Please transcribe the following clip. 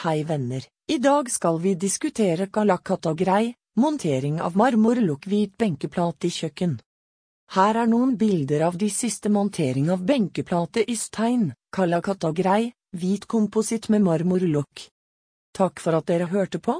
Hei venner, i dag skal vi diskutere kalakata grei, montering av marmorlukk hvit benkeplate i kjøkken. Her er noen bilder av de siste montering av benkeplate i stein, kalakata grei, hvit kompositt med marmorlukk. Takk for at dere hørte på.